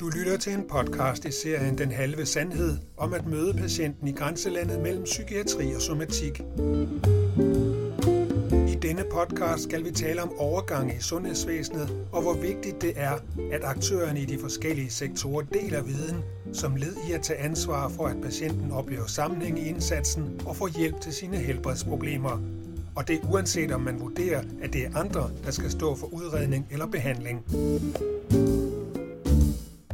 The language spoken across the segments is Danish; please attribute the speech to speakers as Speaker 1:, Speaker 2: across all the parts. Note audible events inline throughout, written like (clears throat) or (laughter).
Speaker 1: Du lytter til en podcast i serien Den Halve Sandhed om at møde patienten i grænselandet mellem psykiatri og somatik. I denne podcast skal vi tale om overgange i sundhedsvæsenet og hvor vigtigt det er, at aktørerne i de forskellige sektorer deler viden som led i at tage ansvar for, at patienten oplever sammenhæng i indsatsen og får hjælp til sine helbredsproblemer. Og det er uanset om man vurderer, at det er andre, der skal stå for udredning eller behandling.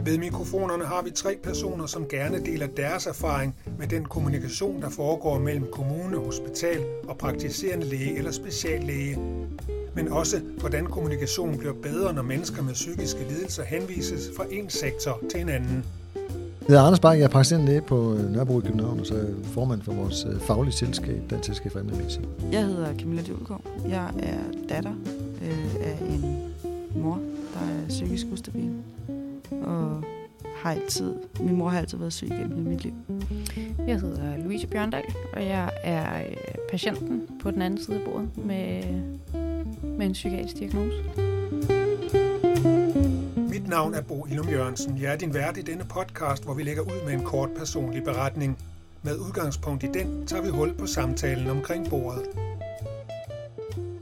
Speaker 1: Ved mikrofonerne har vi tre personer, som gerne deler deres erfaring med den kommunikation, der foregår mellem kommune, hospital og praktiserende læge eller speciallæge. Men også, hvordan kommunikationen bliver bedre, når mennesker med psykiske lidelser henvises fra en sektor til en anden.
Speaker 2: Jeg hedder Anders Bak, jeg er praktiserende læge på øh, Nørrebro i København, og så er formand for vores øh, faglige selskab, Dansk Selskab for Medicin.
Speaker 3: Jeg hedder Camilla Djulgaard. Jeg er datter øh, af en mor, der er psykisk ustabil. Og har altid, min mor har altid været syg gennem mit liv.
Speaker 4: Jeg hedder Louise Bjørndal, og jeg er øh, patienten på den anden side af bordet med, med en psykiatrisk diagnose.
Speaker 1: Navn er Bo Ilum Jørgensen. Jeg er din vært i denne podcast, hvor vi lægger ud med en kort personlig beretning. Med udgangspunkt i den tager vi hul på samtalen omkring bordet.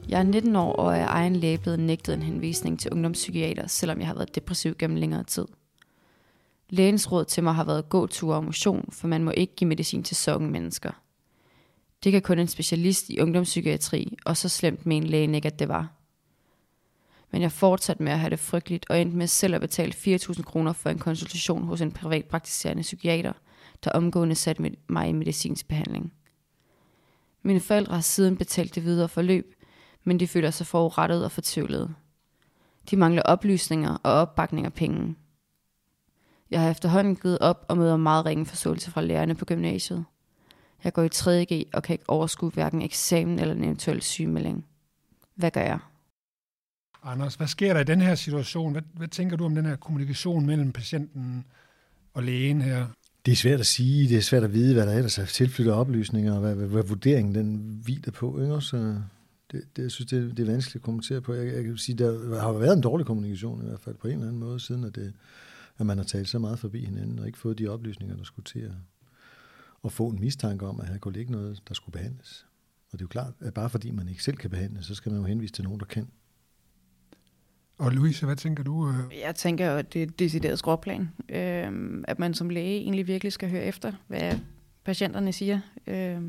Speaker 4: Jeg er 19 år og er egen læge blevet nægtet en henvisning til ungdomspsykiater, selvom jeg har været depressiv gennem længere tid. Lægens råd til mig har været gåtur og motion, for man må ikke give medicin til sådan mennesker. Det kan kun en specialist i ungdomspsykiatri, og så slemt med en lægen ikke, at det var. Men jeg fortsatte med at have det frygteligt, og endte med selv at betale 4.000 kroner for en konsultation hos en privat praktiserende psykiater, der omgående satte mig i medicinsk behandling. Mine forældre har siden betalt det videre forløb, men de føler sig forurettet og fortvivlede. De mangler oplysninger og opbakning af penge. Jeg har efterhånden givet op og møder meget ringe forståelse fra lærerne på gymnasiet. Jeg går i 3.G og kan ikke overskue hverken eksamen eller en eventuel sygemelding. Hvad gør jeg?
Speaker 1: Anders, hvad sker der i den her situation? Hvad, hvad tænker du om den her kommunikation mellem patienten og lægen her?
Speaker 2: Det er svært at sige, det er svært at vide, hvad der ellers er tilflyttet oplysninger, og hvad, hvad, hvad vurderingen den hviler på. Ikke? Så det, det, jeg synes, det, det er vanskeligt at kommentere på. Jeg, jeg kan sige, der har været en dårlig kommunikation i hvert fald på en eller anden måde, siden at, det, at man har talt så meget forbi hinanden, og ikke fået de oplysninger, der skulle til at, at få en mistanke om, at her kunne ligge noget, der skulle behandles. Og det er jo klart, at bare fordi man ikke selv kan behandle, så skal man jo henvise til nogen, der kan.
Speaker 1: Og Louise, hvad tænker du? Øh?
Speaker 4: Jeg tænker, at det er et decideret skråplan. Øh, at man som læge egentlig virkelig skal høre efter, hvad patienterne siger. Øh,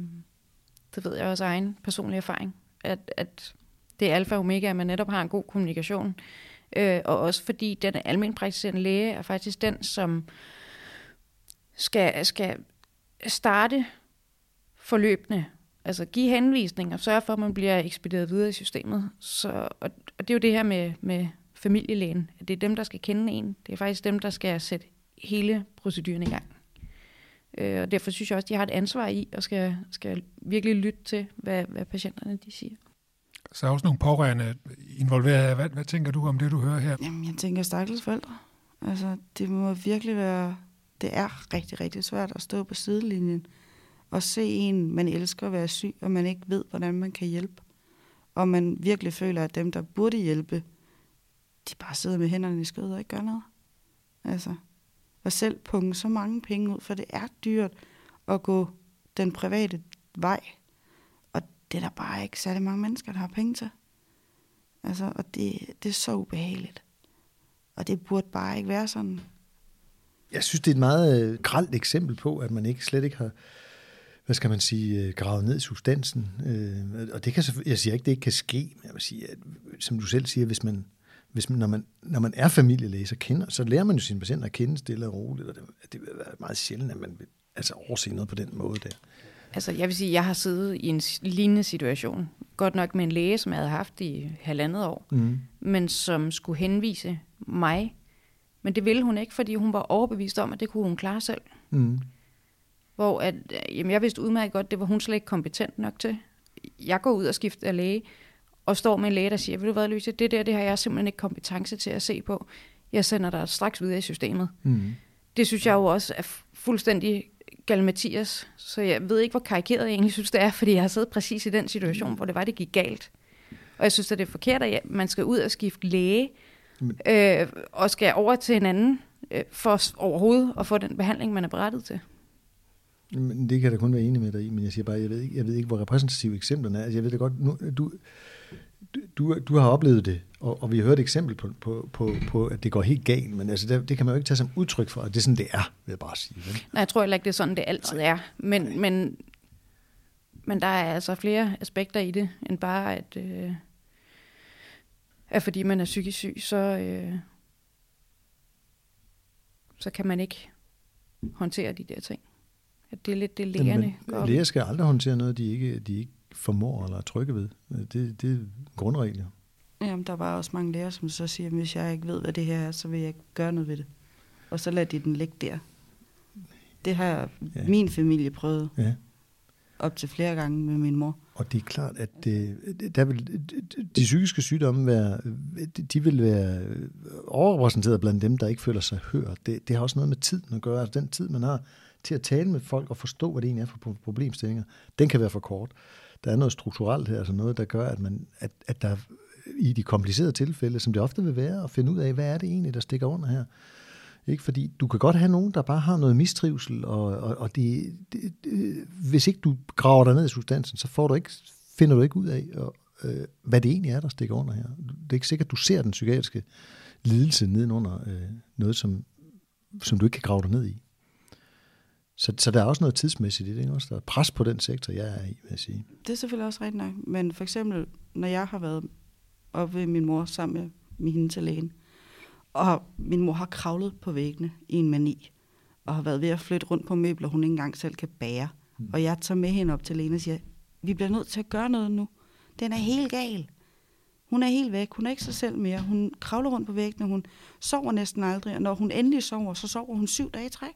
Speaker 4: det ved jeg også af egen personlig erfaring. At, at det er alfa og omega, at man netop har en god kommunikation. Øh, og også fordi den almenpraktiserende læge er faktisk den, som skal, skal starte forløbende altså give henvisninger, sørge for, at man bliver ekspederet videre i systemet. Så, og, og det er jo det her med, med familielægen. Det er dem, der skal kende en. Det er faktisk dem, der skal sætte hele proceduren i gang. Øh, og derfor synes jeg også, at de har et ansvar i, og skal, skal virkelig lytte til, hvad, hvad patienterne de siger.
Speaker 1: Så er også nogle pårørende involveret. Hvad, hvad tænker du om det, du hører her?
Speaker 3: Jamen, jeg tænker stakkels forældre. Altså, det må virkelig være... Det er rigtig, rigtig svært at stå på sidelinjen og se en, man elsker at være syg, og man ikke ved, hvordan man kan hjælpe. Og man virkelig føler, at dem, der burde hjælpe, de bare sidder med hænderne i skødet og ikke gør noget. Altså, og selv punge så mange penge ud, for det er dyrt at gå den private vej. Og det er der bare ikke særlig mange mennesker, der har penge til. Altså, og det, det er så ubehageligt. Og det burde bare ikke være sådan.
Speaker 2: Jeg synes, det er et meget øh, gralt eksempel på, at man ikke slet ikke har hvad skal man sige, øh, gravet ned i substansen. Øh, og det kan jeg siger ikke, det ikke kan ske, men jeg vil sige, at, som du selv siger, hvis man, hvis man, når, man, når man er familielæge, så, kender, så lærer man jo sine patienter at kende stille og roligt, og det, det vil være meget sjældent, at man vil altså, overse noget på den måde der.
Speaker 4: Altså, jeg vil sige, jeg har siddet i en lignende situation. Godt nok med en læge, som jeg havde haft i halvandet år, mm. men som skulle henvise mig. Men det ville hun ikke, fordi hun var overbevist om, at det kunne hun klare selv. Mm. Hvor at, jamen, jeg vidste udmærket godt, det var hun slet ikke kompetent nok til. Jeg går ud og skifter læge, og står med en læge, der siger, ved du hvad, Louise, det der, det har jeg simpelthen ikke kompetence til at se på. Jeg sender dig straks videre i systemet. Mm. Det synes jeg jo også er fuldstændig galmatias. Så jeg ved ikke, hvor karikeret jeg egentlig synes, det er, fordi jeg har siddet præcis i den situation, hvor det var, det gik galt.
Speaker 5: Og jeg synes, at det er forkert, at man skal ud og skifte læge, øh, og skal over til en anden, øh, for overhovedet at få den behandling, man er berettet til.
Speaker 2: Men det kan jeg da kun være enig med dig i, men jeg siger bare, jeg ved ikke, jeg ved ikke hvor repræsentative eksemplerne er. Altså, jeg ved det godt, nu, du, du, du har oplevet det, og, og vi har hørt et eksempel på, på, på, på, at det går helt galt, men altså, det, det kan man jo ikke tage som udtryk for, at det er sådan, det er, vil jeg bare sige. Vel?
Speaker 5: Nej, jeg tror heller ikke, det er sådan, det altid Nej. er. Men, Nej. men, men der er altså flere aspekter i det, end bare, at, øh, at fordi man er psykisk syg, så, øh, så kan man ikke håndtere de der ting. At det er lidt det lægerne
Speaker 2: går Læger skal aldrig håndtere noget, de ikke, de ikke formår eller er trygge ved. Det, det er grundregler.
Speaker 3: Jamen, der var også mange læger, som så siger, at hvis jeg ikke ved, hvad det her er, så vil jeg ikke gøre noget ved det. Og så lader de den ligge der. Det har ja. min familie prøvet. Ja. Op til flere gange med min mor.
Speaker 2: Og det er klart, at det, der vil, de psykiske sygdomme være, de vil være overrepræsenteret blandt dem, der ikke føler sig hørt. Det, det har også noget med tiden at gøre. Altså den tid, man har til at tale med folk og forstå, hvad det egentlig er for problemstillinger, den kan være for kort. Der er noget strukturelt her, altså noget, der gør, at, man, at, at der i de komplicerede tilfælde, som det ofte vil være, at finde ud af, hvad er det egentlig, der stikker under her. Ikke? Fordi du kan godt have nogen, der bare har noget mistrivsel, og, og, og det, det, det, hvis ikke du graver dig ned i substansen, så får du ikke, finder du ikke ud af, og, øh, hvad det egentlig er, der stikker under her. Det er ikke sikkert, at du ser den psykiatriske lidelse nedenunder øh, noget, som, som du ikke kan grave dig ned i. Så, så der er også noget tidsmæssigt i det. Ikke? Også der er pres på den sektor, jeg er i, vil jeg sige.
Speaker 3: Det er selvfølgelig også rigtigt nok. Men for eksempel, når jeg har været oppe ved min mor sammen med, med hende til lægen, og min mor har kravlet på væggene i en mani, og har været ved at flytte rundt på møbler, hun ikke engang selv kan bære. Mm. Og jeg tager med hende op til lægen og siger, vi bliver nødt til at gøre noget nu. Den er helt gal. Hun er helt væk. Hun er ikke sig selv mere. Hun kravler rundt på væggene. Hun sover næsten aldrig. Og når hun endelig sover, så sover hun syv dage i træk.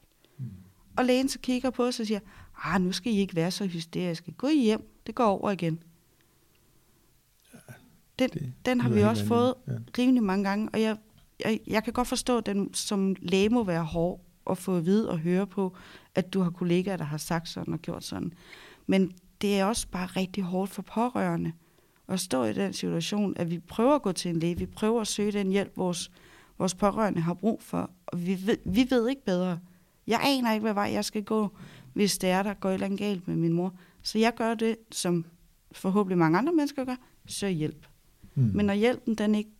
Speaker 3: Og lægen så kigger på os og siger, ah, nu skal I ikke være så hysteriske. Gå hjem. Det går over igen. Den, det, den har vi også fået ja. rimelig mange gange, og jeg, jeg, jeg kan godt forstå, at den som læge må være hård at få at vide og høre på, at du har kollegaer, der har sagt sådan og gjort sådan. Men det er også bare rigtig hårdt for pårørende at stå i den situation, at vi prøver at gå til en læge, vi prøver at søge den hjælp, vores, vores pårørende har brug for, og vi ved, vi ved ikke bedre. Jeg aner ikke, hvad vej jeg skal gå, hvis det er, der går et eller andet galt med min mor. Så jeg gør det, som forhåbentlig mange andre mennesker gør, søg hjælp. Mm. Men når hjælpen den ikke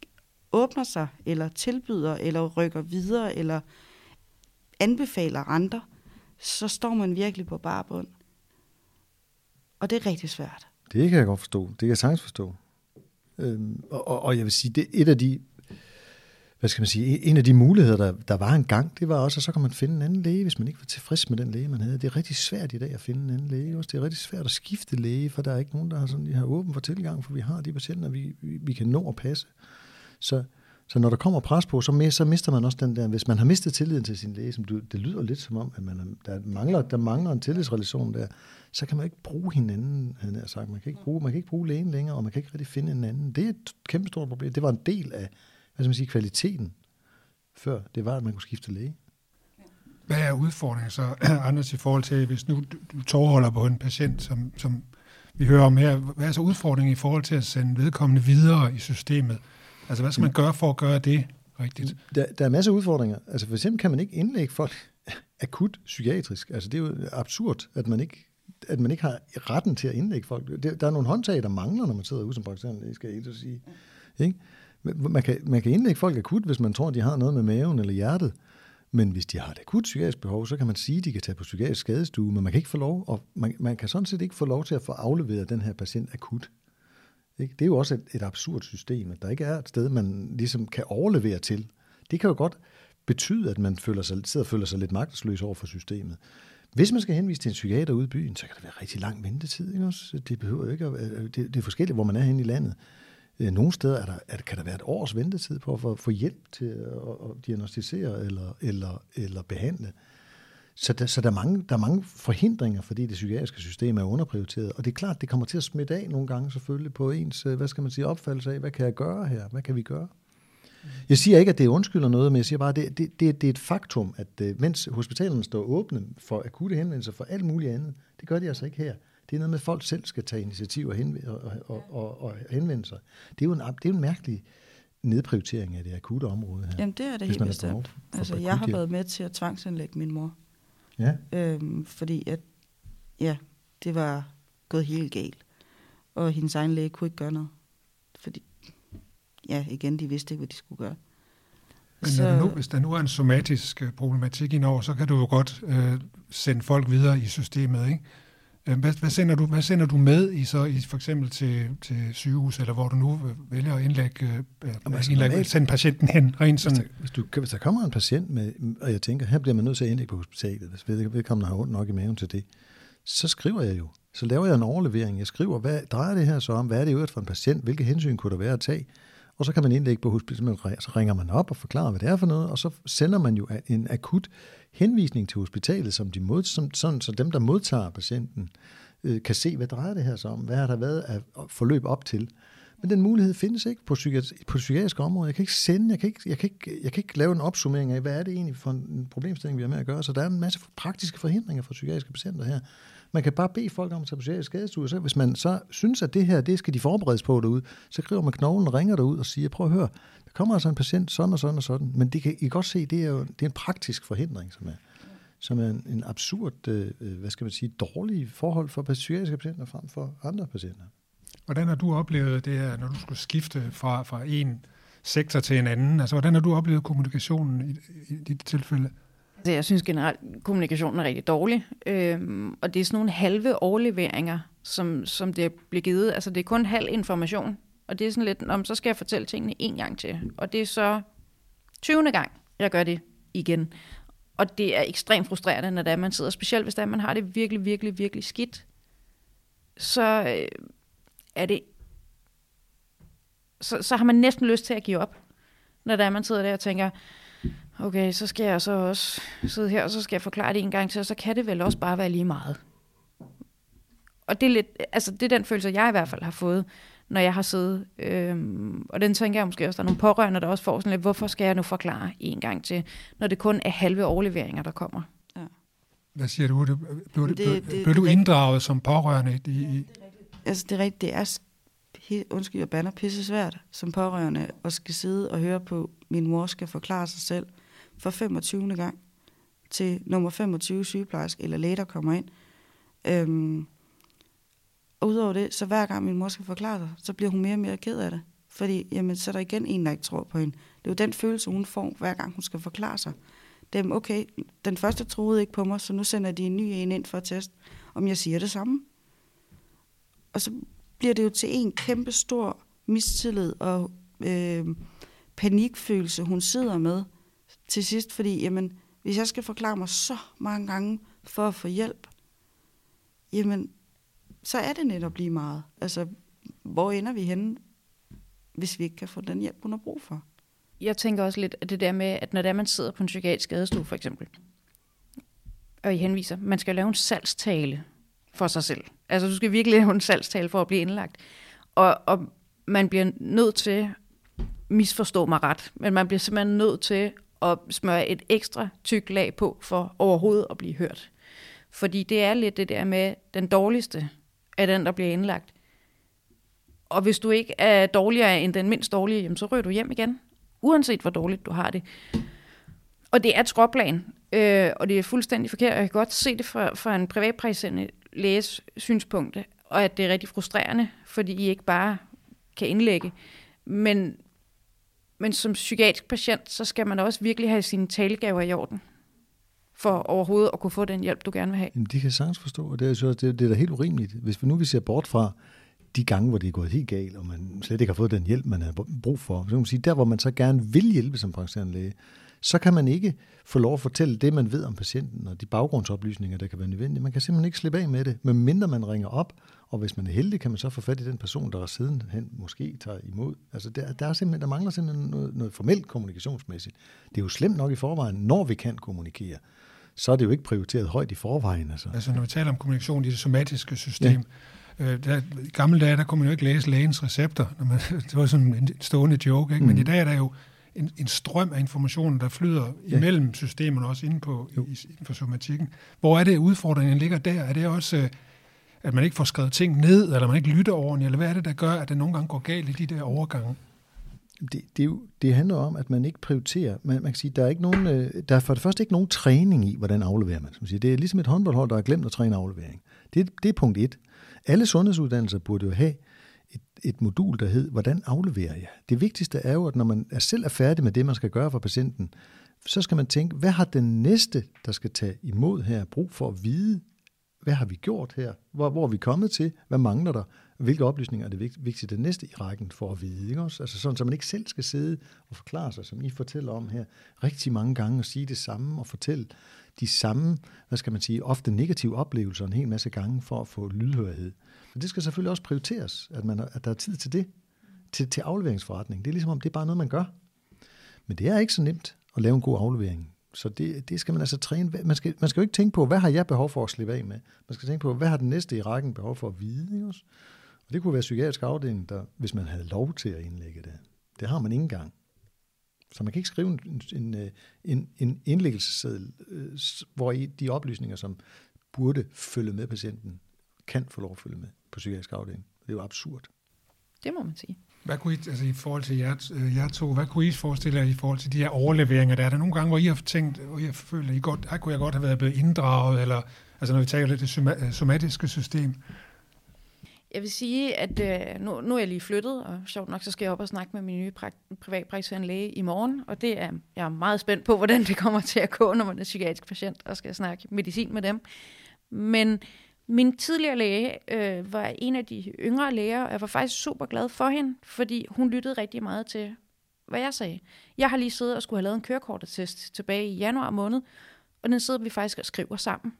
Speaker 3: åbner sig, eller tilbyder, eller rykker videre, eller anbefaler andre, så står man virkelig på bare bund. Og det er rigtig svært.
Speaker 2: Det kan jeg godt forstå. Det kan jeg sagtens forstå. Øhm, og, og, og jeg vil sige, det er et af de hvad skal man sige, en af de muligheder, der, der var engang, det var også, at så kan man finde en anden læge, hvis man ikke var tilfreds med den læge, man havde. Det er rigtig svært i dag at finde en anden læge. Også. Det er rigtig svært at skifte læge, for der er ikke nogen, der har, sådan, de har åben for tilgang, for vi har de patienter, vi, vi, vi kan nå at passe. Så, så når der kommer pres på, så, så mister man også den der, hvis man har mistet tilliden til sin læge, som du, det lyder lidt som om, at man, der, mangler, der mangler en tillidsrelation der, så kan man ikke bruge hinanden, han har sagt. Man kan, ikke bruge, man kan ikke bruge lægen længere, og man kan ikke rigtig finde en anden. Det er et kæmpe stort problem. Det var en del af hvad skal man sige, kvaliteten, før det var, at man kunne skifte læge.
Speaker 1: Hvad er udfordringen så, (clears throat) Anders, i forhold til, hvis nu du tårholder på en patient, som, som vi hører om her, hvad er så udfordringen i forhold til at sende vedkommende videre i systemet? Altså, hvad skal man gøre for at gøre det rigtigt?
Speaker 2: Der, der er masser af udfordringer. Altså, for eksempel kan man ikke indlægge folk (laughs) akut psykiatrisk. Altså, det er jo absurd, at man ikke at man ikke har retten til at indlægge folk. Der er nogle håndtag, der mangler, når man sidder ude som praktiserende, skal jeg sige. Ikke? Man kan, man kan indlægge folk akut, hvis man tror, de har noget med maven eller hjertet. Men hvis de har et akut psykiatrisk behov, så kan man sige, at de kan tage på psykiatrisk skadestue, men man kan ikke få lov, og man, man kan sådan set ikke få lov til at få afleveret den her patient akut. Ikke? Det er jo også et, et absurd system, at der ikke er et sted, man ligesom kan overlevere til. Det kan jo godt betyde, at man føler sig, sidder og føler sig lidt magtesløs over for systemet. Hvis man skal henvise til en psykiater ude i byen, så kan det være rigtig lang ventetid. Ikke også? Det behøver ikke at, det, det er forskelligt, hvor man er henne i landet. Øh, nogle steder er der, er, kan der være et års ventetid på at få hjælp til at, at diagnostisere eller, eller, eller behandle. Så, der, så der, er mange, der er mange forhindringer, fordi det psykiatriske system er underprioriteret. Og det er klart, det kommer til at smitte af nogle gange selvfølgelig på ens, øh, hvad skal man sige, opfattelse af, hvad kan jeg gøre her? Hvad kan vi gøre? Jeg siger ikke, at det undskylder noget, men jeg siger bare, at det, det, det, det er et faktum, at øh, mens hospitalerne står åbne for akutte henvendelser for alt muligt andet, det gør de altså ikke her. Det er noget med, at folk selv skal tage initiativ og, henv- og, og, og, og henvende sig. Det er jo en, det er jo en mærkelig nedprioritering af det akutte område her.
Speaker 3: Jamen, det er det helt bestemt. Altså, jeg har været med til at tvangsindlægge min mor.
Speaker 2: Ja,
Speaker 3: Øhm, fordi at, ja, det var gået helt galt. Og hendes egen læge kunne ikke gøre noget. Fordi, ja, igen, de vidste ikke, hvad de skulle gøre.
Speaker 1: Men når der nu, hvis der nu er en somatisk øh, problematik indover, så kan du jo godt øh, sende folk videre i systemet, ikke? Øh, Hvad, hvad, sender du, hvad sender du med i så i for eksempel til, til sygehus, eller hvor du nu øh, vælger at indlægge, øh,
Speaker 2: altså,
Speaker 1: indlægge
Speaker 2: normalt-
Speaker 1: sende patienten hen, rent
Speaker 2: Hvis
Speaker 1: sådan,
Speaker 2: der, hvis, du, hvis der kommer en patient med, og jeg tænker, her bliver man nødt til at indlægge på hospitalet, hvis ved- vedkommende har ondt nok i maven til det, så skriver jeg jo. Så laver jeg en overlevering. Jeg skriver, hvad drejer det her så om? Hvad er det øvrigt for en patient? Hvilke hensyn kunne der være at tage? Og så kan man indlægge på hospitalet, så ringer man op og forklarer, hvad det er for noget, og så sender man jo en akut henvisning til hospitalet, som de mod, som, sådan, så dem, der modtager patienten, øh, kan se, hvad drejer det her sig om? Hvad har der været af forløb op til? Men den mulighed findes ikke på, psykiatri, på psykiatriske område. Jeg kan ikke sende, jeg kan ikke, jeg, kan ikke, jeg kan ikke lave en opsummering af, hvad er det egentlig for en problemstilling, vi har med at gøre. Så der er en masse praktiske forhindringer for psykiatriske patienter her. Man kan bare bede folk om at tage på psykiatrisk skadestue, så hvis man så synes, at det her, det skal de forberedes på derude, så skriver man knoglen og ringer derud og siger, prøv at høre, kommer altså en patient sådan og sådan og sådan. Men det kan I kan godt se, det er jo det er en praktisk forhindring, som er, som er en, en absurd, øh, hvad skal man sige, dårlig forhold for psykiatriske patienter frem for andre patienter.
Speaker 1: hvordan har du oplevet det her, når du skulle skifte fra, fra en sektor til en anden? Altså, hvordan har du oplevet kommunikationen i, i dit tilfælde?
Speaker 5: Altså, jeg synes generelt, kommunikationen er rigtig dårlig. Øhm, og det er sådan nogle halve overleveringer, som, som det bliver givet. Altså, det er kun halv information. Og det er sådan lidt, om så skal jeg fortælle tingene en gang til. Og det er så 20. gang, jeg gør det igen. Og det er ekstremt frustrerende, når det er, man sidder, specielt hvis det er, man har det virkelig, virkelig, virkelig skidt. Så øh, er det... Så, så har man næsten lyst til at give op, når det er, man sidder der og tænker, okay, så skal jeg så også sidde her, og så skal jeg forklare det en gang til, og så kan det vel også bare være lige meget. Og det er, lidt, altså det er den følelse, jeg i hvert fald har fået, når jeg har siddet. Øhm, og den tænker jeg måske også, der er nogle pårørende, der også får sådan lidt, hvorfor skal jeg nu forklare en gang til, når det kun er halve overleveringer, der kommer.
Speaker 1: Hvad siger du? Det, blev, det,
Speaker 3: Det-
Speaker 1: blev,
Speaker 3: det-
Speaker 1: blev du inddraget som pårørende i, i
Speaker 3: Altså, det er rigtigt, det er, undskyld, jeg banner pisse svært som pårørende at skal sidde og høre på, min mor skal forklare sig selv for 25. gang til nummer 25 sygeplejerske eller læge, der kommer ind. Øhm, og udover det, så hver gang min mor skal forklare sig, så bliver hun mere og mere ked af det. Fordi, jamen, så er der igen en, der ikke tror på hende. Det er jo den følelse, hun får, hver gang hun skal forklare sig. Dem, okay, den første troede ikke på mig, så nu sender de en ny en ind for at teste, om jeg siger det samme. Og så bliver det jo til en kæmpe stor mistillid og øh, panikfølelse, hun sidder med til sidst, fordi jamen, hvis jeg skal forklare mig så mange gange for at få hjælp, jamen, så er det netop lige meget. Altså, hvor ender vi henne, hvis vi ikke kan få den hjælp, hun har brug for?
Speaker 5: Jeg tænker også lidt, at det der med, at når der man sidder på en psykiatrisk skadestue for eksempel, og I henviser, man skal lave en salgstale for sig selv. Altså du skal virkelig lave en salgstale for at blive indlagt. Og, og man bliver nødt til, misforstå mig ret, men man bliver simpelthen nødt til at smøre et ekstra tyk lag på for overhovedet at blive hørt. Fordi det er lidt det der med den dårligste af den, der bliver indlagt. Og hvis du ikke er dårligere end den mindst dårlige, jamen, så ryger du hjem igen. Uanset hvor dårligt du har det. Og det er et skråplan, øh, og det er fuldstændig forkert. Jeg kan godt se det fra, fra en privatpræsende læges synspunkt, og at det er rigtig frustrerende, fordi I ikke bare kan indlægge. Men, men som psykiatrisk patient, så skal man også virkelig have sine talegaver i orden, for overhovedet at kunne få den hjælp, du gerne vil have.
Speaker 2: Jamen, de kan sagtens forstå, og det er, så, det, det er da helt urimeligt. Hvis vi nu vi ser bort fra de gange, hvor det er gået helt galt, og man slet ikke har fået den hjælp, man har brug for, så kan man sige, der hvor man så gerne vil hjælpe som praktiserende læge, så kan man ikke få lov at fortælle det, man ved om patienten, og de baggrundsoplysninger, der kan være nødvendige. Man kan simpelthen ikke slippe af med det, medmindre man ringer op, og hvis man er heldig, kan man så få fat i den person, der sidenhen måske tager imod. Altså der, der, er simpelthen, der mangler simpelthen noget, noget formelt kommunikationsmæssigt. Det er jo slemt nok i forvejen, når vi kan kommunikere. Så er det jo ikke prioriteret højt i forvejen. Altså.
Speaker 1: Altså når vi taler om kommunikation i det somatiske system, ja. øh, der, i gamle dage, der kunne man jo ikke læse lægens recepter. Når man, (laughs) det var sådan en stående joke, ikke? Mm. men i dag er der jo en, en strøm af information, der flyder ja. imellem systemerne, også inde, på, i, inden for somatikken. Hvor er det, udfordringen ligger der? Er det også... Øh, at man ikke får skrevet ting ned, eller man ikke lytter ordentligt, eller hvad er det, der gør, at det nogle gange går galt i de der overgange?
Speaker 2: Det, det, er jo, det handler om, at man ikke prioriterer. Man, man kan sige, der er, ikke nogen, øh, der er for det første ikke nogen træning i, hvordan afleverer man. Som siger. Det er ligesom et håndboldhold, der har glemt at træne aflevering. Det, det er punkt et. Alle sundhedsuddannelser burde jo have et, et modul, der hed, hvordan afleverer jeg? Det vigtigste er jo, at når man er selv er færdig med det, man skal gøre for patienten, så skal man tænke, hvad har den næste, der skal tage imod her, brug for at vide, hvad har vi gjort her? Hvor, hvor er vi kommet til? Hvad mangler der? Hvilke oplysninger er det vigtigt det næste i rækken for at vide? Ikke også? Altså sådan, så man ikke selv skal sidde og forklare sig, som I fortæller om her, rigtig mange gange og sige det samme og fortælle de samme, hvad skal man sige, ofte negative oplevelser en hel masse gange for at få lydhørighed. Så det skal selvfølgelig også prioriteres, at, man, at der er tid til det, til, til afleveringsforretning. Det er ligesom om, det er bare noget, man gør. Men det er ikke så nemt at lave en god aflevering. Så det, det skal man altså træne. Man skal, man skal jo ikke tænke på, hvad har jeg behov for at slippe af med? Man skal tænke på, hvad har den næste i rækken behov for at vide? Ikke også? Og det kunne være psykiatrisk afdeling, der, hvis man havde lov til at indlægge det. Det har man ikke engang. Så man kan ikke skrive en, en, en, en indlæggelsesseddel, øh, hvor i de oplysninger, som burde følge med patienten, kan få lov at følge med på psykiatrisk afdeling. Det er jo absurd.
Speaker 5: Det må man sige.
Speaker 1: Hvad kunne I, altså i forhold til jer, øh, jer to, hvad kunne I forestille jer i forhold til de her overleveringer? Der er der nogle gange, hvor I har tænkt, hvor I har følt, at I godt, her kunne jeg godt have været blevet inddraget, eller altså når vi taler lidt det somatiske system?
Speaker 5: Jeg vil sige, at øh, nu, nu er jeg lige flyttet, og sjovt nok, så skal jeg op og snakke med min nye privatpraktiserende læge i morgen, og det er, jeg er meget spændt på, hvordan det kommer til at gå, når man er psykiatrisk patient, og skal snakke medicin med dem. Men min tidligere læge øh, var en af de yngre læger, og jeg var faktisk super glad for hende, fordi hun lyttede rigtig meget til, hvad jeg sagde. Jeg har lige siddet og skulle have lavet en kørekortetest tilbage i januar måned, og den sidder vi faktisk og skriver sammen.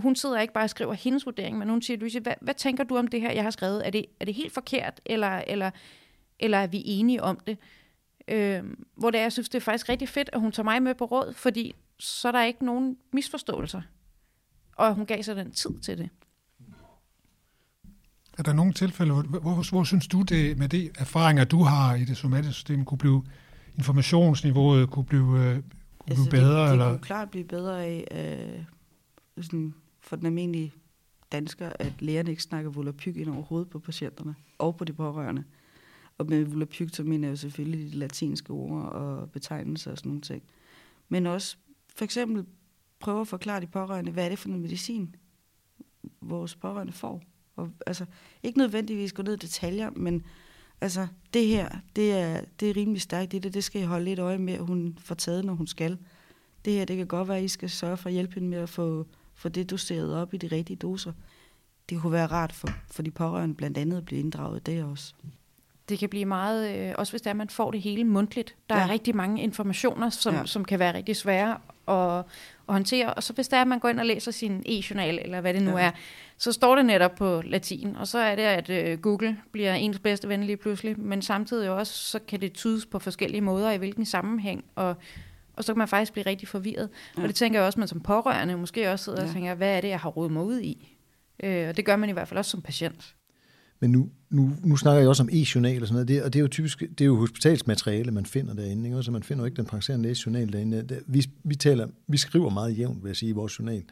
Speaker 5: Hun sidder ikke bare og skriver hendes vurdering, men hun siger, Louise, hvad, hvad tænker du om det her, jeg har skrevet? Er det, er det helt forkert, eller, eller, eller er vi enige om det? Øh, hvor det er, jeg synes, det er faktisk rigtig fedt, at hun tager mig med på råd, fordi så er der ikke nogen misforståelser og hun gav sig den tid til det.
Speaker 1: Er der nogle tilfælde, hvor, hvor, hvor synes du det, med de erfaringer, du har i det somatiske system, kunne blive informationsniveauet kunne blive, uh, kunne altså blive bedre?
Speaker 3: Det, det
Speaker 1: eller?
Speaker 3: kunne klart blive bedre af, uh, sådan for den almindelige dansker, at lægerne ikke snakker volapyk ind over hovedet på patienterne og på de pårørende. Og med volapyk, så mener jeg jo selvfølgelig de latinske ord og betegnelser og sådan nogle ting. Men også for eksempel prøve at forklare de pårørende, hvad er det for noget medicin, vores pårørende får. Og, altså, ikke nødvendigvis gå ned i detaljer, men altså, det her, det er, det er rimelig stærkt. Det, det skal I holde lidt øje med, at hun får taget, når hun skal. Det her, det kan godt være, at I skal sørge for at hjælpe hende med at få, få det doseret op i de rigtige doser. Det kunne være rart for, for de pårørende blandt andet at blive inddraget det også.
Speaker 5: Det kan blive meget, øh, også hvis der man får det hele mundtligt. Der ja. er rigtig mange informationer, som, ja. som kan være rigtig svære at, at håndtere. Og så hvis der er, at man går ind og læser sin e-journal, eller hvad det nu ja. er, så står det netop på latin. Og så er det, at øh, Google bliver ens bedste ven lige pludselig. Men samtidig også, så kan det tydes på forskellige måder, i hvilken sammenhæng. Og, og så kan man faktisk blive rigtig forvirret. Ja. Og det tænker jeg også, man som pårørende måske også sidder ja. og tænker, hvad er det, jeg har rodet mig ud i? Øh, og det gør man i hvert fald også som patient.
Speaker 2: Men nu, nu, nu snakker jeg også om e-journal og sådan noget, det, og det er jo typisk, det er jo hospitalsmateriale, man finder derinde, ikke? så man finder jo ikke den praktiserende læges journal derinde. Vi, vi, taler, vi skriver meget jævnt, vil jeg sige, i vores journal,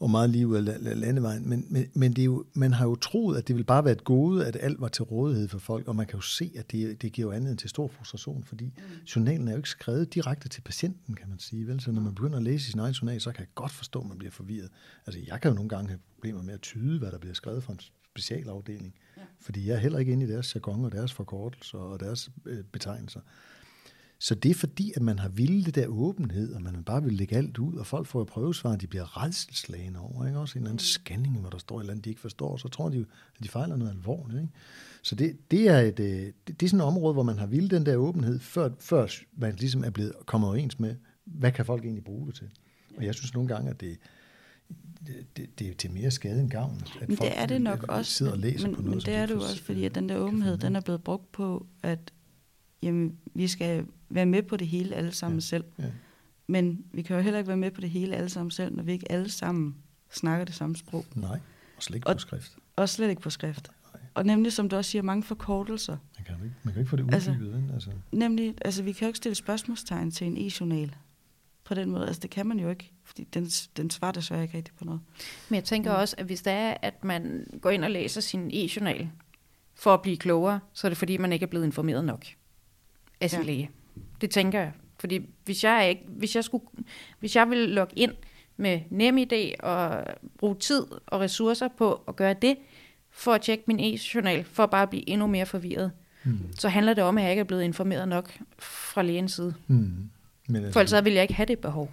Speaker 2: og meget liv af landevejen, men, men, men det er jo, man har jo troet, at det vil bare være et gode, at alt var til rådighed for folk, og man kan jo se, at det, det giver jo anledning til stor frustration, fordi mm. journalen er jo ikke skrevet direkte til patienten, kan man sige. Vel? Så når man begynder at læse sin egen journal, så kan jeg godt forstå, at man bliver forvirret. Altså, jeg kan jo nogle gange have problemer med at tyde, hvad der bliver skrevet fra en specialafdeling. Ja. Fordi jeg er heller ikke inde i deres jargon og deres forkortelser og deres øh, betegnelser. Så det er fordi, at man har ville det der åbenhed, og man bare vil lægge alt ud, og folk får prøvesvar, og de bliver redselslagende over. Ikke? Også en eller anden mm. scanning, hvor der står et eller andet, de ikke forstår, så tror de at de fejler noget alvorligt. Ikke? Så det, det, er et, øh, det, det er sådan et område, hvor man har ville den der åbenhed, før, før man ligesom er blevet kommet overens med, hvad kan folk egentlig bruge det til. Og jeg synes nogle gange, at det, det, det, er til mere skade end gavn.
Speaker 3: At men folk det er det nok også.
Speaker 2: Sidder og læser
Speaker 3: men,
Speaker 2: på noget,
Speaker 3: men det er det jo også, fordi at den der åbenhed, den er blevet brugt på, at jamen, vi skal være med på det hele alle sammen ja, selv. Ja. Men vi kan jo heller ikke være med på det hele alle sammen selv, når vi ikke alle sammen snakker det samme sprog.
Speaker 2: Nej, og slet ikke på skrift.
Speaker 3: Og slet ikke på skrift. Nej. Og nemlig, som du også siger, mange forkortelser.
Speaker 2: Man kan jo ikke, man kan ikke få det uddybet. Altså,
Speaker 3: altså. Nemlig, altså vi kan jo ikke stille spørgsmålstegn til en e-journal på den måde. Altså, det kan man jo ikke, fordi den, den svarer desværre ikke rigtig på noget.
Speaker 5: Men jeg tænker også, at hvis det er, at man går ind og læser sin e-journal for at blive klogere, så er det fordi, man ikke er blevet informeret nok af sin ja. læge. Det tænker jeg. Fordi hvis jeg, ikke, hvis jeg, skulle, hvis jeg ville logge ind med NemID og bruge tid og ressourcer på at gøre det, for at tjekke min e-journal, for bare at blive endnu mere forvirret, mm. så handler det om, at jeg ikke er blevet informeret nok fra lægens side. Mm. Men altså, for ellers vil jeg ikke have det behov.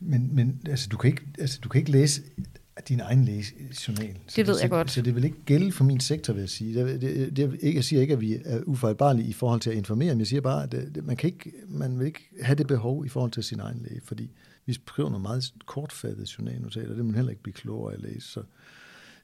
Speaker 2: Men, men altså, du, kan ikke, altså, du kan ikke læse din egen lægejournal.
Speaker 5: Det ved
Speaker 2: så,
Speaker 5: jeg godt.
Speaker 2: Så det vil ikke gælde for min sektor, vil jeg sige. Det, det, det, ikke, jeg siger ikke, at vi er ufejlbarlige i forhold til at informere, men jeg siger bare, at det, man, kan ikke, man vil ikke have det behov i forhold til sin egen læge, fordi vi skriver nogle meget kortfattede journalnotater, det vil man heller ikke blive klogere at læse. Så,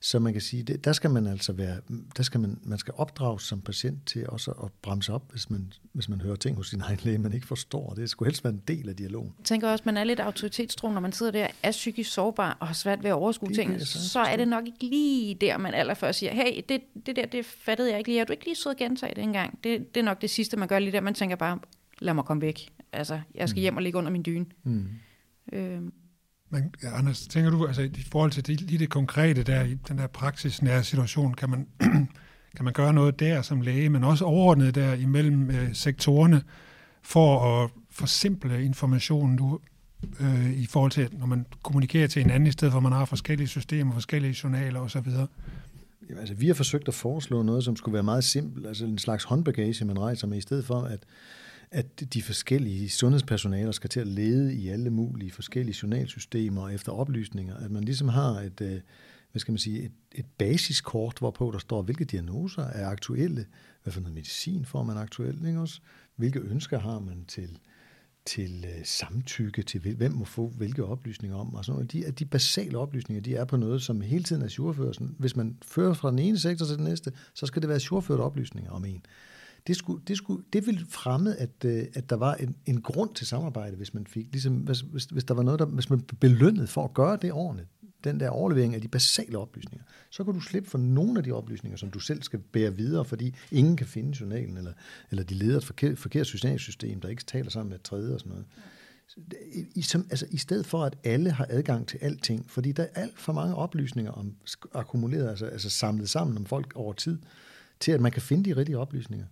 Speaker 2: så man kan sige, det, der skal man altså være, der skal man, man skal opdrages som patient til også at bremse op, hvis man, hvis man hører ting hos sin egen læge, man ikke forstår. Det skulle helst være en del af dialogen.
Speaker 5: Jeg tænker også, at man er lidt autoritetstro, når man sidder der, er psykisk sårbar og har svært ved at overskue ting, så, er det nok ikke lige der, man allerførst siger, hey, det, det der, det fattede jeg ikke lige. Er du ikke lige sød at gentage det engang? Det, det er nok det sidste, man gør lige der. Man tænker bare, lad mig komme væk. Altså, jeg skal mm. hjem og ligge under min dyne. Mm.
Speaker 1: Øhm. Men Anders, tænker du, altså i forhold til det, lige det konkrete der, i den der praksisnære situation, kan man, (clears throat) kan man gøre noget der som læge, men også overordnet der imellem øh, sektorerne, for at forsimple informationen du, øh, i forhold til, når man kommunikerer til en anden, i stedet for at man har forskellige systemer, forskellige journaler osv.?
Speaker 2: Jamen, altså, vi har forsøgt at foreslå noget, som skulle være meget simpelt, altså en slags håndbagage, man rejser med, i stedet for at at de forskellige sundhedspersonaler skal til at lede i alle mulige forskellige journalsystemer efter oplysninger, at man ligesom har et, øh, hvad skal man sige, et, et basiskort, hvorpå der står, hvilke diagnoser er aktuelle, hvad for noget medicin får man aktuelt, ikke også? hvilke ønsker har man til, til øh, samtykke, til hvem må få hvilke oplysninger om, og sådan noget. De, at de basale oplysninger, de er på noget, som hele tiden er surførelsen. Hvis man fører fra den ene sektor til den næste, så skal det være surførte oplysninger om en det, skulle, det, skulle, det ville fremme, at, øh, at der var en, en grund til samarbejde, hvis man fik, ligesom, hvis, hvis, hvis der var noget, der, hvis man belønnet for at gøre det ordentligt, den der overlevering af de basale oplysninger, så kan du slippe for nogle af de oplysninger, som du selv skal bære videre, fordi ingen kan finde journalen, eller, eller de leder et forkert, forkert system, der ikke taler sammen med et tredje og sådan noget. I, som, altså, I stedet for, at alle har adgang til alting, fordi der er alt for mange oplysninger om, akkumuleret, altså, altså samlet sammen om folk over tid, til at man kan finde de rigtige oplysninger.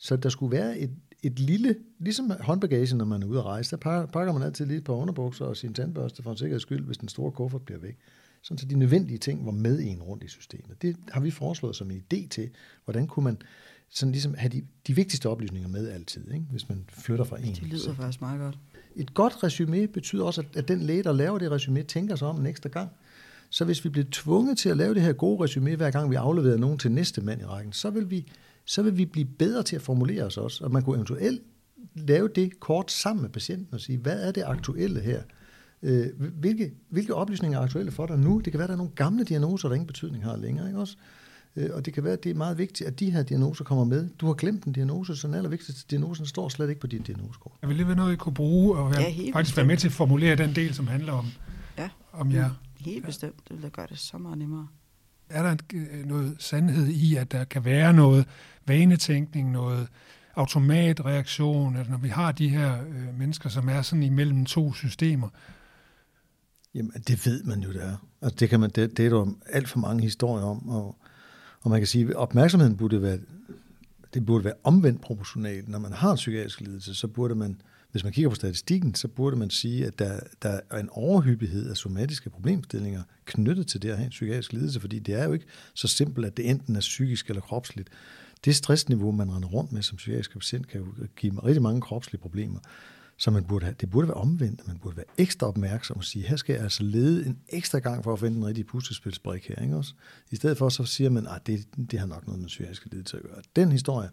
Speaker 2: Så der skulle være et, et lille, ligesom håndbagage, når man er ude at rejse, der pakker man altid lidt på underbukser og sin tandbørste for en sikkerheds skyld, hvis den store kuffert bliver væk. Sådan så de nødvendige ting var med en rundt i systemet. Det har vi foreslået som en idé til, hvordan kunne man sådan ligesom have de, de vigtigste oplysninger med altid, ikke? hvis man flytter fra en.
Speaker 3: Det lyder faktisk meget godt.
Speaker 2: Et godt resume betyder også, at, at den læge, der laver det resume, tænker sig om en ekstra gang. Så hvis vi bliver tvunget til at lave det her gode resume, hver gang vi afleverer nogen til næste mand i rækken, så vil vi så vil vi blive bedre til at formulere os også. Og man kunne eventuelt lave det kort sammen med patienten og sige, hvad er det aktuelle her? Øh, hvilke, hvilke oplysninger er aktuelle for dig nu? Det kan være, at der er nogle gamle diagnoser, der ingen betydning har længere. Ikke også? Øh, og det kan være, at det er meget vigtigt, at de her diagnoser kommer med. Du har glemt en diagnose, så den allervigtigste diagnosen står slet ikke på dit diagnosekort.
Speaker 1: Jeg vil lige være noget, I kunne bruge, og være, ja, faktisk være med til at formulere den del, som handler om, ja. om jer.
Speaker 3: Helt bestemt. Det vil da gøre det så meget nemmere
Speaker 1: er der øh, noget sandhed i, at der kan være noget vanetænkning, noget automatreaktion, at når vi har de her øh, mennesker, som er sådan imellem to systemer?
Speaker 2: Jamen, det ved man jo, det er. Altså, det, kan man, det, det er der alt for mange historier om, og, og man kan sige, at opmærksomheden burde være, det burde være omvendt proportionalt. Når man har en psykiatrisk lidelse, så burde man hvis man kigger på statistikken, så burde man sige, at der, der er en overhyppighed af somatiske problemstillinger knyttet til det at have en psykiatrisk lidelse, fordi det er jo ikke så simpelt, at det enten er psykisk eller kropsligt. Det stressniveau, man render rundt med som psykiatrisk patient, kan jo give rigtig mange kropslige problemer. Så man burde have, det burde være omvendt, man burde være ekstra opmærksom og sige, her skal jeg altså lede en ekstra gang for at finde den rigtige puslespilsbrik her. Ikke også? I stedet for så siger man, at det, det har nok noget med psykiatriske lidelse at gøre. Den historie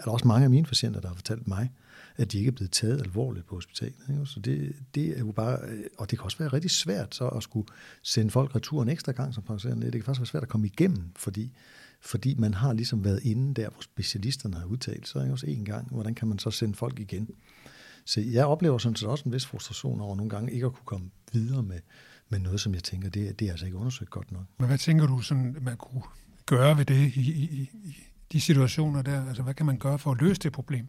Speaker 2: er der også mange af mine patienter, der har fortalt mig, at de ikke er blevet taget alvorligt på hospitalet. Ikke? Så det, det er jo bare, øh, og det kan også være rigtig svært så at skulle sende folk retur en ekstra gang som praktiserende. Det kan faktisk være svært at komme igennem, fordi, fordi man har ligesom været inde der, hvor specialisterne har udtalt sig ikke? også en gang. Hvordan kan man så sende folk igen? Så jeg oplever sådan set også en vis frustration over nogle gange ikke at kunne komme videre med, med noget, som jeg tænker, det, det er altså ikke undersøgt godt nok.
Speaker 1: Men hvad tænker du, sådan, man kunne gøre ved det i, i, i de situationer der? Altså, hvad kan man gøre for at løse det problem?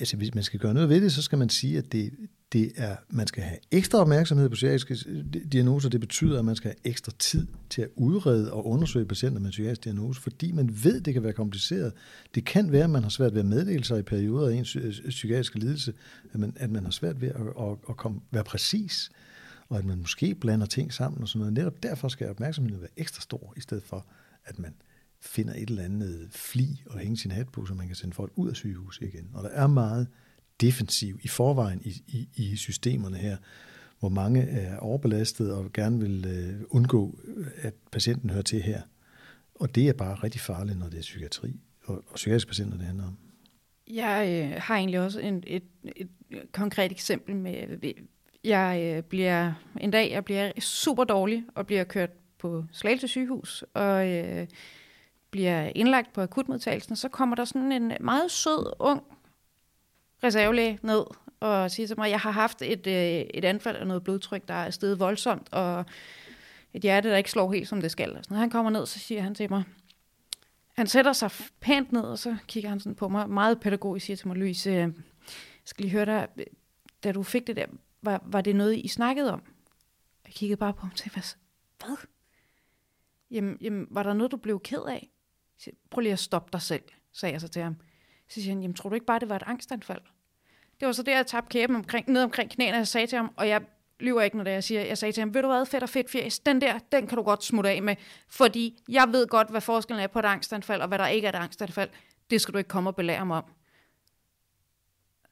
Speaker 2: Altså, hvis man skal gøre noget ved det, så skal man sige, at det, det er, man skal have ekstra opmærksomhed på psykiatriske diagnoser. Det betyder, at man skal have ekstra tid til at udrede og undersøge patienter med psykiatrisk diagnose, fordi man ved, at det kan være kompliceret. Det kan være, at man har svært ved at meddele sig i perioder af en øh, psykiatriske lidelse, at man, at man har svært ved at, at, at komme, være præcis, og at man måske blander ting sammen og sådan noget. Netop derfor skal opmærksomheden være ekstra stor, i stedet for, at man finder et eller andet fli og hænge sin hat på, så man kan sende folk ud af sygehuset igen. Og der er meget defensiv i forvejen i, i, i systemerne her, hvor mange er overbelastet og gerne vil øh, undgå, øh, at patienten hører til her. Og det er bare rigtig farligt, når det er psykiatri og, og psykiatriske patienter, det handler om.
Speaker 5: Jeg øh, har egentlig også en, et, et konkret eksempel med, jeg øh, bliver en dag, jeg bliver super dårlig og bliver kørt på Slagelse sygehus og øh, bliver indlagt på akutmodtagelsen, så kommer der sådan en meget sød, ung reservelæge ned og siger til mig, at jeg har haft et, øh, et anfald af noget blodtryk, der er steget voldsomt, og et hjerte, der ikke slår helt, som det skal. Så når han kommer ned, så siger han til mig, han sætter sig pænt ned, og så kigger han sådan på mig, meget pædagogisk, siger til mig, Louise, øh, jeg skal lige høre dig, da du fik det der, var, var det noget, I snakkede om? Jeg kiggede bare på ham og tænkte, hvad? Jamen, jamen, var der noget, du blev ked af? Siger, Prøv lige at stoppe dig selv, sagde jeg så til ham. Så siger han, jamen tror du ikke bare, det var et angstanfald? Det var så der, jeg tabte kæben omkring, ned omkring knæene, og jeg sagde til ham, og jeg lyver ikke, når det jeg siger, jeg sagde til ham, ved du hvad, fedt og fedt fjæs, den der, den kan du godt smutte af med, fordi jeg ved godt, hvad forskellen er på et angstanfald, og hvad der ikke er et angstanfald. Det skal du ikke komme og belære mig om.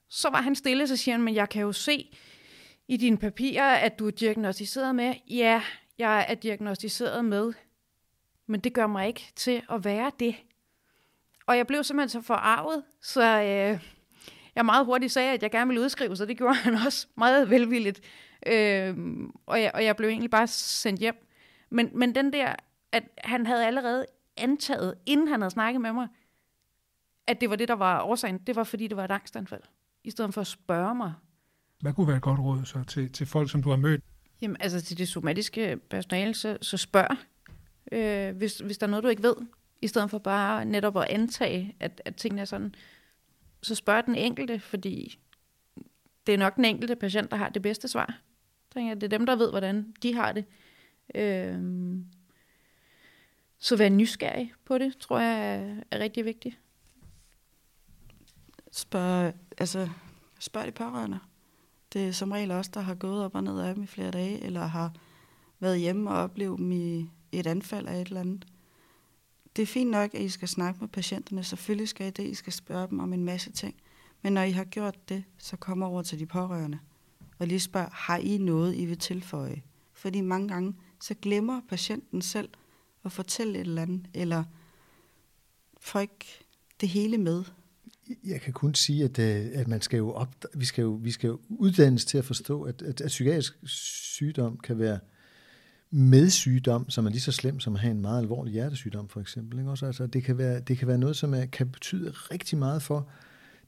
Speaker 5: Så var han stille, så siger han, men jeg kan jo se i dine papirer, at du er diagnostiseret med. Ja, jeg er diagnostiseret med, men det gør mig ikke til at være det. Og jeg blev simpelthen så forarvet, så øh, jeg meget hurtigt sagde, at jeg gerne ville udskrive, så det gjorde han (laughs) også meget velvilligt. Øh, og, jeg, og jeg blev egentlig bare sendt hjem. Men, men den der, at han havde allerede antaget, inden han havde snakket med mig, at det var det, der var årsagen, det var fordi, det var et angstanfald. I stedet for at spørge mig.
Speaker 1: Hvad kunne være et godt råd så til, til folk, som du har mødt?
Speaker 5: Jamen, altså til det somatiske personale, så, så spørg, øh, hvis, hvis der er noget, du ikke ved i stedet for bare netop at antage, at, at tingene er sådan. Så spørg den enkelte, fordi det er nok den enkelte patient, der har det bedste svar. Det er dem, der ved, hvordan de har det. Øh, så vær nysgerrig på det, tror jeg er, er rigtig vigtigt.
Speaker 3: Spørg, altså, spørg de pårørende. Det er som regel også, der har gået op og ned af dem i flere dage, eller har været hjemme og oplevet dem i et anfald af et eller andet det er fint nok, at I skal snakke med patienterne. Selvfølgelig skal I det. I skal spørge dem om en masse ting. Men når I har gjort det, så kommer over til de pårørende. Og lige spørg, har I noget, I vil tilføje? Fordi mange gange, så glemmer patienten selv at fortælle et eller andet, eller får ikke det hele med.
Speaker 2: Jeg kan kun sige, at, øh, at man skal jo op, vi, skal jo, vi skal jo uddannes til at forstå, at, at, at psykiatrisk sygdom kan være med sygdom, som er lige så slem som at have en meget alvorlig hjertesygdom for eksempel. Ikke? Også, altså, det, kan være, det kan være noget, som er, kan betyde rigtig meget for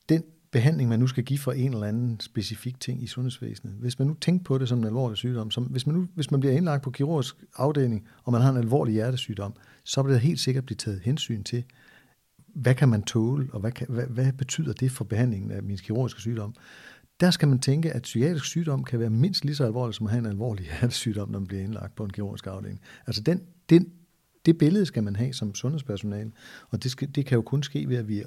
Speaker 2: den behandling, man nu skal give for en eller anden specifik ting i sundhedsvæsenet. Hvis man nu tænker på det som en alvorlig sygdom, som, hvis, man nu, hvis man bliver indlagt på kirurgisk afdeling, og man har en alvorlig hjertesygdom, så vil det helt sikkert blive taget hensyn til, hvad kan man tåle, og hvad, kan, hvad, hvad betyder det for behandlingen af min kirurgiske sygdom? Der skal man tænke, at psykiatrisk sygdom kan være mindst lige så alvorlig som at have en alvorlig (laughs) hjertesygdom, når man bliver indlagt på en kirurgisk afdeling. Altså den, den, det billede skal man have som sundhedspersonale, og det, skal, det kan jo kun ske ved, at, vi,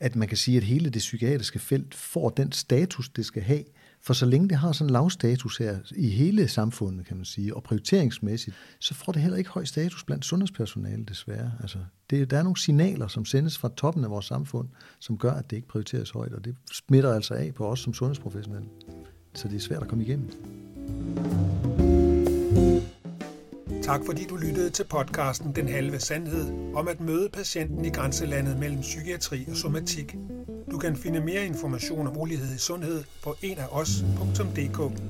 Speaker 2: at man kan sige, at hele det psykiatriske felt får den status, det skal have, for så længe det har sådan en lav status her i hele samfundet, kan man sige, og prioriteringsmæssigt, så får det heller ikke høj status blandt sundhedspersonale, desværre. Altså, det, der er nogle signaler, som sendes fra toppen af vores samfund, som gør, at det ikke prioriteres højt, og det smitter altså af på os som sundhedsprofessionelle. Så det er svært at komme igennem.
Speaker 1: Tak fordi du lyttede til podcasten Den Halve Sandhed om at møde patienten i grænselandet mellem psykiatri og somatik. Du kan finde mere information om ulighed i sundhed på enafos.dk.